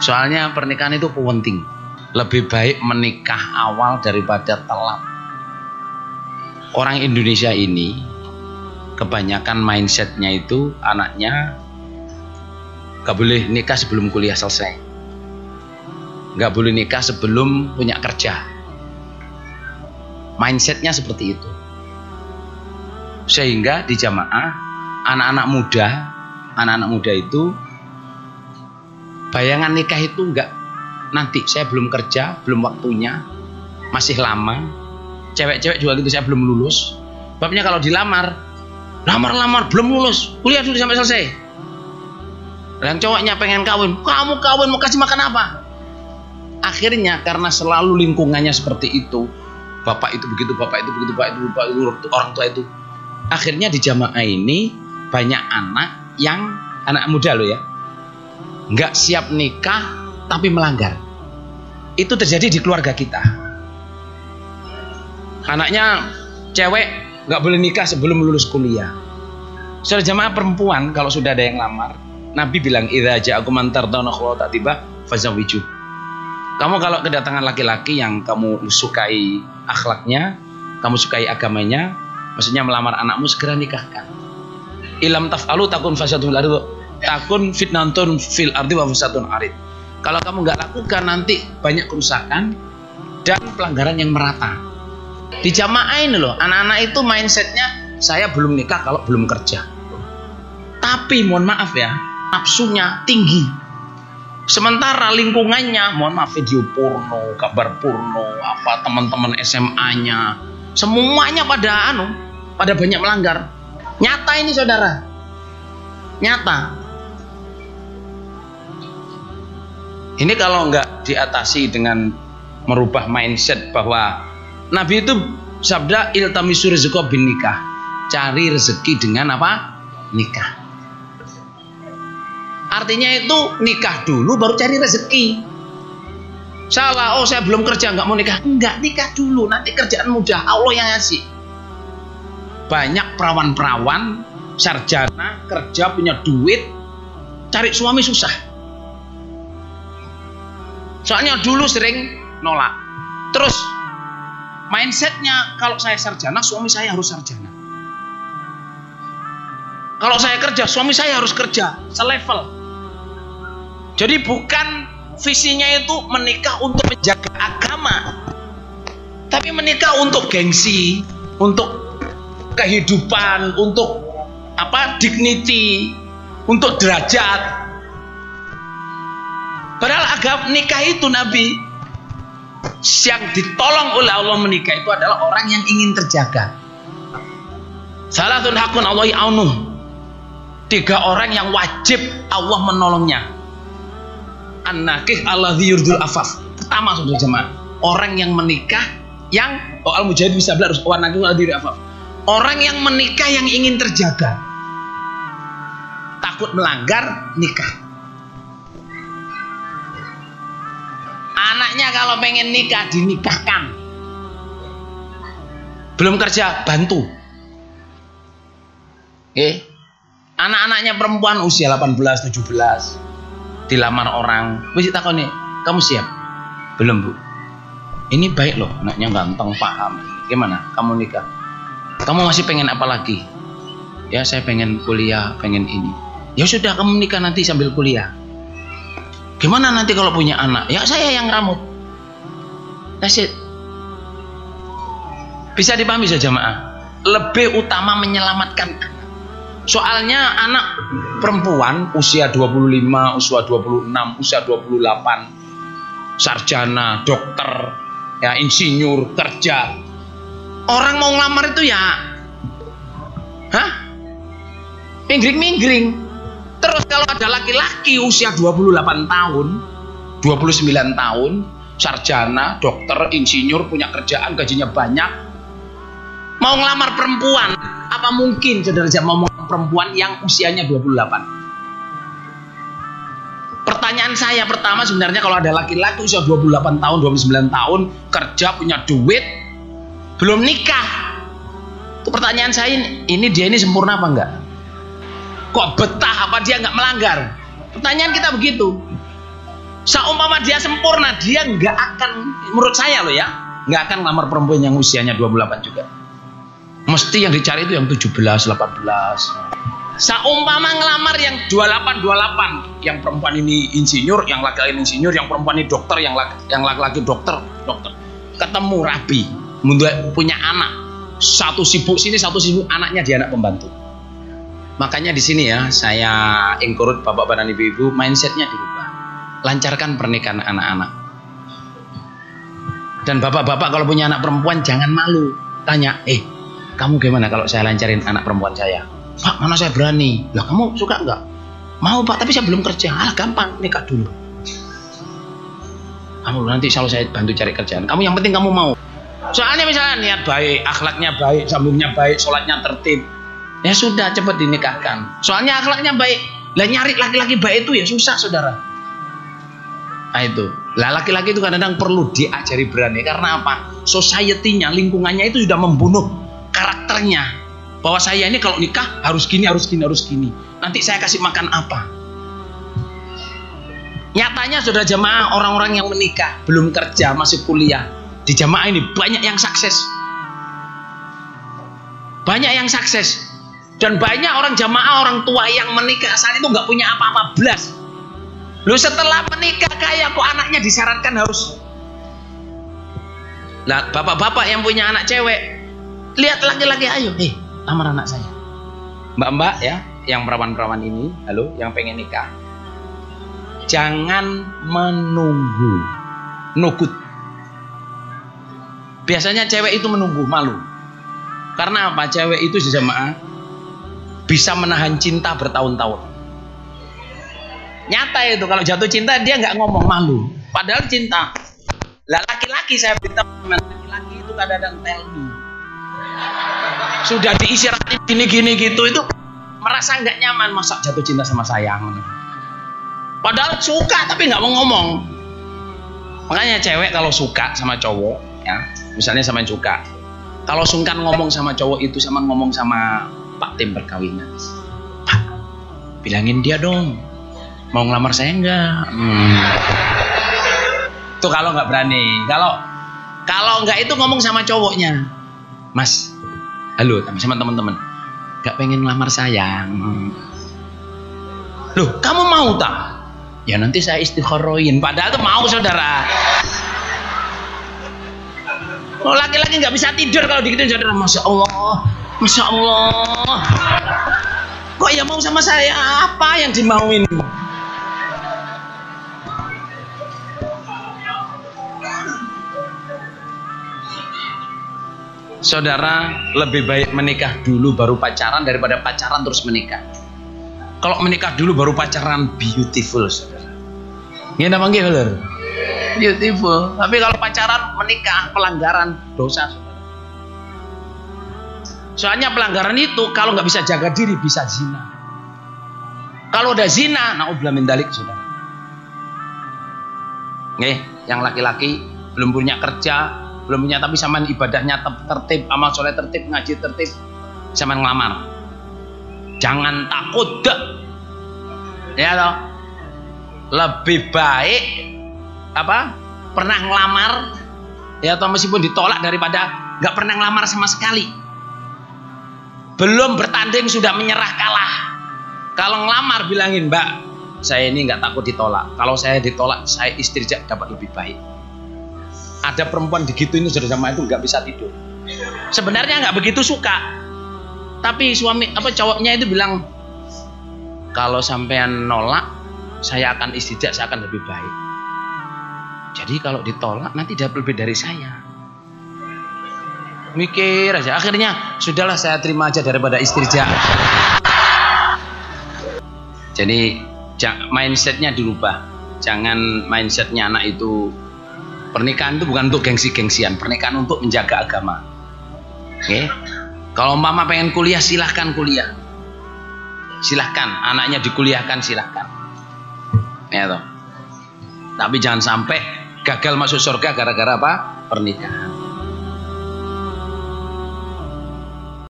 Soalnya pernikahan itu penting. Lebih baik menikah awal daripada telat. Orang Indonesia ini kebanyakan mindsetnya itu anaknya gak boleh nikah sebelum kuliah selesai. Gak boleh nikah sebelum punya kerja. Mindsetnya seperti itu. Sehingga di jamaah anak-anak muda, anak-anak muda itu bayangan nikah itu enggak nanti saya belum kerja belum waktunya masih lama. Cewek-cewek juga gitu saya belum lulus. Babnya kalau dilamar lamar-lamar belum lulus. Kuliah dulu sampai selesai. Dan cowoknya pengen kawin kamu kawin mau kasih makan apa? Akhirnya karena selalu lingkungannya seperti itu bapak itu begitu bapak itu begitu bapak itu bapak itu orang tua itu. Akhirnya di jamaah ini banyak anak yang anak muda loh ya nggak siap nikah tapi melanggar. Itu terjadi di keluarga kita. Anaknya cewek nggak boleh nikah sebelum lulus kuliah. Sudah jamaah perempuan kalau sudah ada yang lamar, Nabi bilang idza ja'akum man tardawna tiba fazawiju. Kamu kalau kedatangan laki-laki yang kamu sukai akhlaknya, kamu sukai agamanya, maksudnya melamar anakmu segera nikahkan. Ilam taf'alu takun fasadul takun fitnantun fil ardi wa fasatun arid. Kalau kamu nggak lakukan nanti banyak kerusakan dan pelanggaran yang merata. Di jamaah ini loh, anak-anak itu mindsetnya saya belum nikah kalau belum kerja. Tapi mohon maaf ya, nafsunya tinggi. Sementara lingkungannya, mohon maaf video porno, kabar porno, apa teman-teman SMA-nya, semuanya pada anu, pada banyak melanggar. Nyata ini saudara, nyata Ini kalau nggak diatasi dengan merubah mindset bahwa Nabi itu sabda iltamisu rizqa bin nikah. Cari rezeki dengan apa? Nikah. Artinya itu nikah dulu baru cari rezeki. Salah, oh saya belum kerja nggak mau nikah. Enggak, nikah dulu, nanti kerjaan mudah, Allah yang ngasih. Banyak perawan-perawan, sarjana, kerja punya duit, cari suami susah Soalnya dulu sering nolak. Terus mindsetnya kalau saya sarjana, suami saya harus sarjana. Kalau saya kerja, suami saya harus kerja selevel. Jadi bukan visinya itu menikah untuk menjaga agama, tapi menikah untuk gengsi, untuk kehidupan, untuk apa dignity, untuk derajat, Padahal agama nikah itu Nabi yang ditolong oleh Allah menikah itu adalah orang yang ingin terjaga. Salatun hakun Allah aunu. Tiga orang yang wajib Allah menolongnya. An-nakih Allah yurdul afaf. Pertama sudah jemaah. Orang yang menikah yang oh al mujahid bisa belajar warna itu afaf. Orang yang menikah yang ingin terjaga. Takut melanggar nikah. Anaknya kalau pengen nikah dinikahkan. Belum kerja bantu. Eh, anak-anaknya perempuan usia 18, 17 dilamar orang. Wis nih, kamu siap? Belum, Bu. Ini baik loh, anaknya ganteng, paham. Gimana? Kamu nikah? Kamu masih pengen apa lagi? Ya, saya pengen kuliah, pengen ini. Ya sudah, kamu nikah nanti sambil kuliah. Gimana nanti kalau punya anak? Ya saya yang rambut. That's it. Bisa dipahami saja jamaah. Lebih utama menyelamatkan. Soalnya anak perempuan usia 25, usia 26, usia 28, sarjana, dokter, ya insinyur, kerja. Orang mau ngelamar itu ya Hah? Minggring-minggring Terus kalau ada laki-laki usia 28 tahun, 29 tahun, sarjana, dokter, insinyur, punya kerjaan, gajinya banyak, mau ngelamar perempuan, apa mungkin saudara mau perempuan yang usianya 28? Pertanyaan saya pertama sebenarnya kalau ada laki-laki usia 28 tahun, 29 tahun, kerja, punya duit, belum nikah. Itu pertanyaan saya ini, ini dia ini sempurna apa enggak? Kok betah apa dia nggak melanggar? Pertanyaan kita begitu. Seumpama dia sempurna, dia nggak akan, menurut saya loh ya, nggak akan ngelamar perempuan yang usianya 28 juga. Mesti yang dicari itu yang 17, 18. Seumpama ngelamar yang 28, 28. Yang perempuan ini insinyur, yang laki-laki insinyur, yang perempuan ini dokter, yang laki, yang laki-laki dokter, dokter. Ketemu rabi, punya anak. Satu sibuk sini, satu sibuk anaknya dia anak pembantu. Makanya di sini ya, saya encourage bapak-bapak dan ibu-ibu, mindsetnya dirubah. Lancarkan pernikahan anak-anak. Dan bapak-bapak kalau punya anak perempuan jangan malu. Tanya, eh kamu gimana kalau saya lancarin anak perempuan saya? Pak, mana saya berani? Lah kamu suka nggak? Mau pak, tapi saya belum kerja. Ah gampang, nikah dulu. Kamu nanti selalu saya bantu cari kerjaan. Kamu yang penting kamu mau. Soalnya misalnya niat baik, akhlaknya baik, sambungnya baik, sholatnya tertib, ya sudah cepat dinikahkan. Soalnya akhlaknya baik. Lah nyari laki-laki baik itu ya susah saudara. Nah itu. Lah laki-laki itu kadang-kadang perlu diajari berani karena apa? Society-nya, lingkungannya itu sudah membunuh karakternya bahwa saya ini kalau nikah harus gini harus gini harus gini nanti saya kasih makan apa nyatanya sudah jamaah orang-orang yang menikah belum kerja masih kuliah di jamaah ini banyak yang sukses banyak yang sukses dan banyak orang jamaah orang tua yang menikah saat itu nggak punya apa-apa belas lu setelah menikah kayak kok anaknya disyaratkan harus Nah, bapak-bapak yang punya anak cewek lihat laki-laki ayo eh lamar anak saya. Mbak-mbak ya yang perawan-perawan ini halo yang pengen nikah. Jangan menunggu. Nukut biasanya cewek itu menunggu malu. Karena apa? Cewek itu jemaah bisa menahan cinta bertahun-tahun. Nyata itu kalau jatuh cinta dia nggak ngomong malu. Padahal cinta lah laki-laki saya beritahu laki-laki itu kadang-kadang tell me. Sudah diisyarat gini gini gitu itu merasa nggak nyaman masa jatuh cinta sama sayang padahal suka tapi nggak mau ngomong. Makanya cewek kalau suka sama cowok ya misalnya sama yang suka. Kalau sungkan ngomong sama cowok itu sama ngomong sama pak tim perkawinan. Pak bilangin dia dong. Mau ngelamar saya enggak hmm. tuh kalau nggak berani. Kalau kalau nggak itu ngomong sama cowoknya. Mas halo sama teman-teman. Gak pengen ngelamar sayang loh kamu mau tak? Ya nanti saya istikharoin padahal tuh mau saudara. Oh laki-laki nggak bisa tidur kalau dikitin saudara. Masya Allah Masya Allah Kok ya mau sama saya Apa yang dimauin Saudara lebih baik menikah dulu baru pacaran daripada pacaran terus menikah. Kalau menikah dulu baru pacaran beautiful saudara. Ini nama bener? Beautiful. Tapi kalau pacaran menikah pelanggaran dosa saudara. Soalnya pelanggaran itu kalau nggak bisa jaga diri bisa zina. Kalau udah zina, naudzubillah min dalik saudara. Nih, yang laki-laki belum punya kerja, belum punya tapi sama ibadahnya tertib amal soleh tertib ngaji tertib sama ngelamar jangan takut deh ya toh lebih baik apa pernah ngelamar ya atau meskipun ditolak daripada nggak pernah ngelamar sama sekali belum bertanding sudah menyerah kalah. Kalau ngelamar bilangin mbak saya ini nggak takut ditolak. Kalau saya ditolak saya istri dapat lebih baik. Ada perempuan digituin sudah sama itu nggak bisa tidur. Sebenarnya nggak begitu suka. Tapi suami apa cowoknya itu bilang kalau sampean nolak saya akan istijak saya akan lebih baik. Jadi kalau ditolak nanti dapat lebih dari saya mikir aja akhirnya sudahlah saya terima aja daripada istijak jadi mindsetnya dirubah jangan mindsetnya anak itu Pernikahan itu bukan untuk gengsi-gengsian, pernikahan untuk menjaga agama. Oke. Okay? Kalau mama pengen kuliah silahkan kuliah. Silahkan, anaknya dikuliahkan silahkan. Ya toh. Tapi jangan sampai gagal masuk surga gara-gara apa? Pernikahan.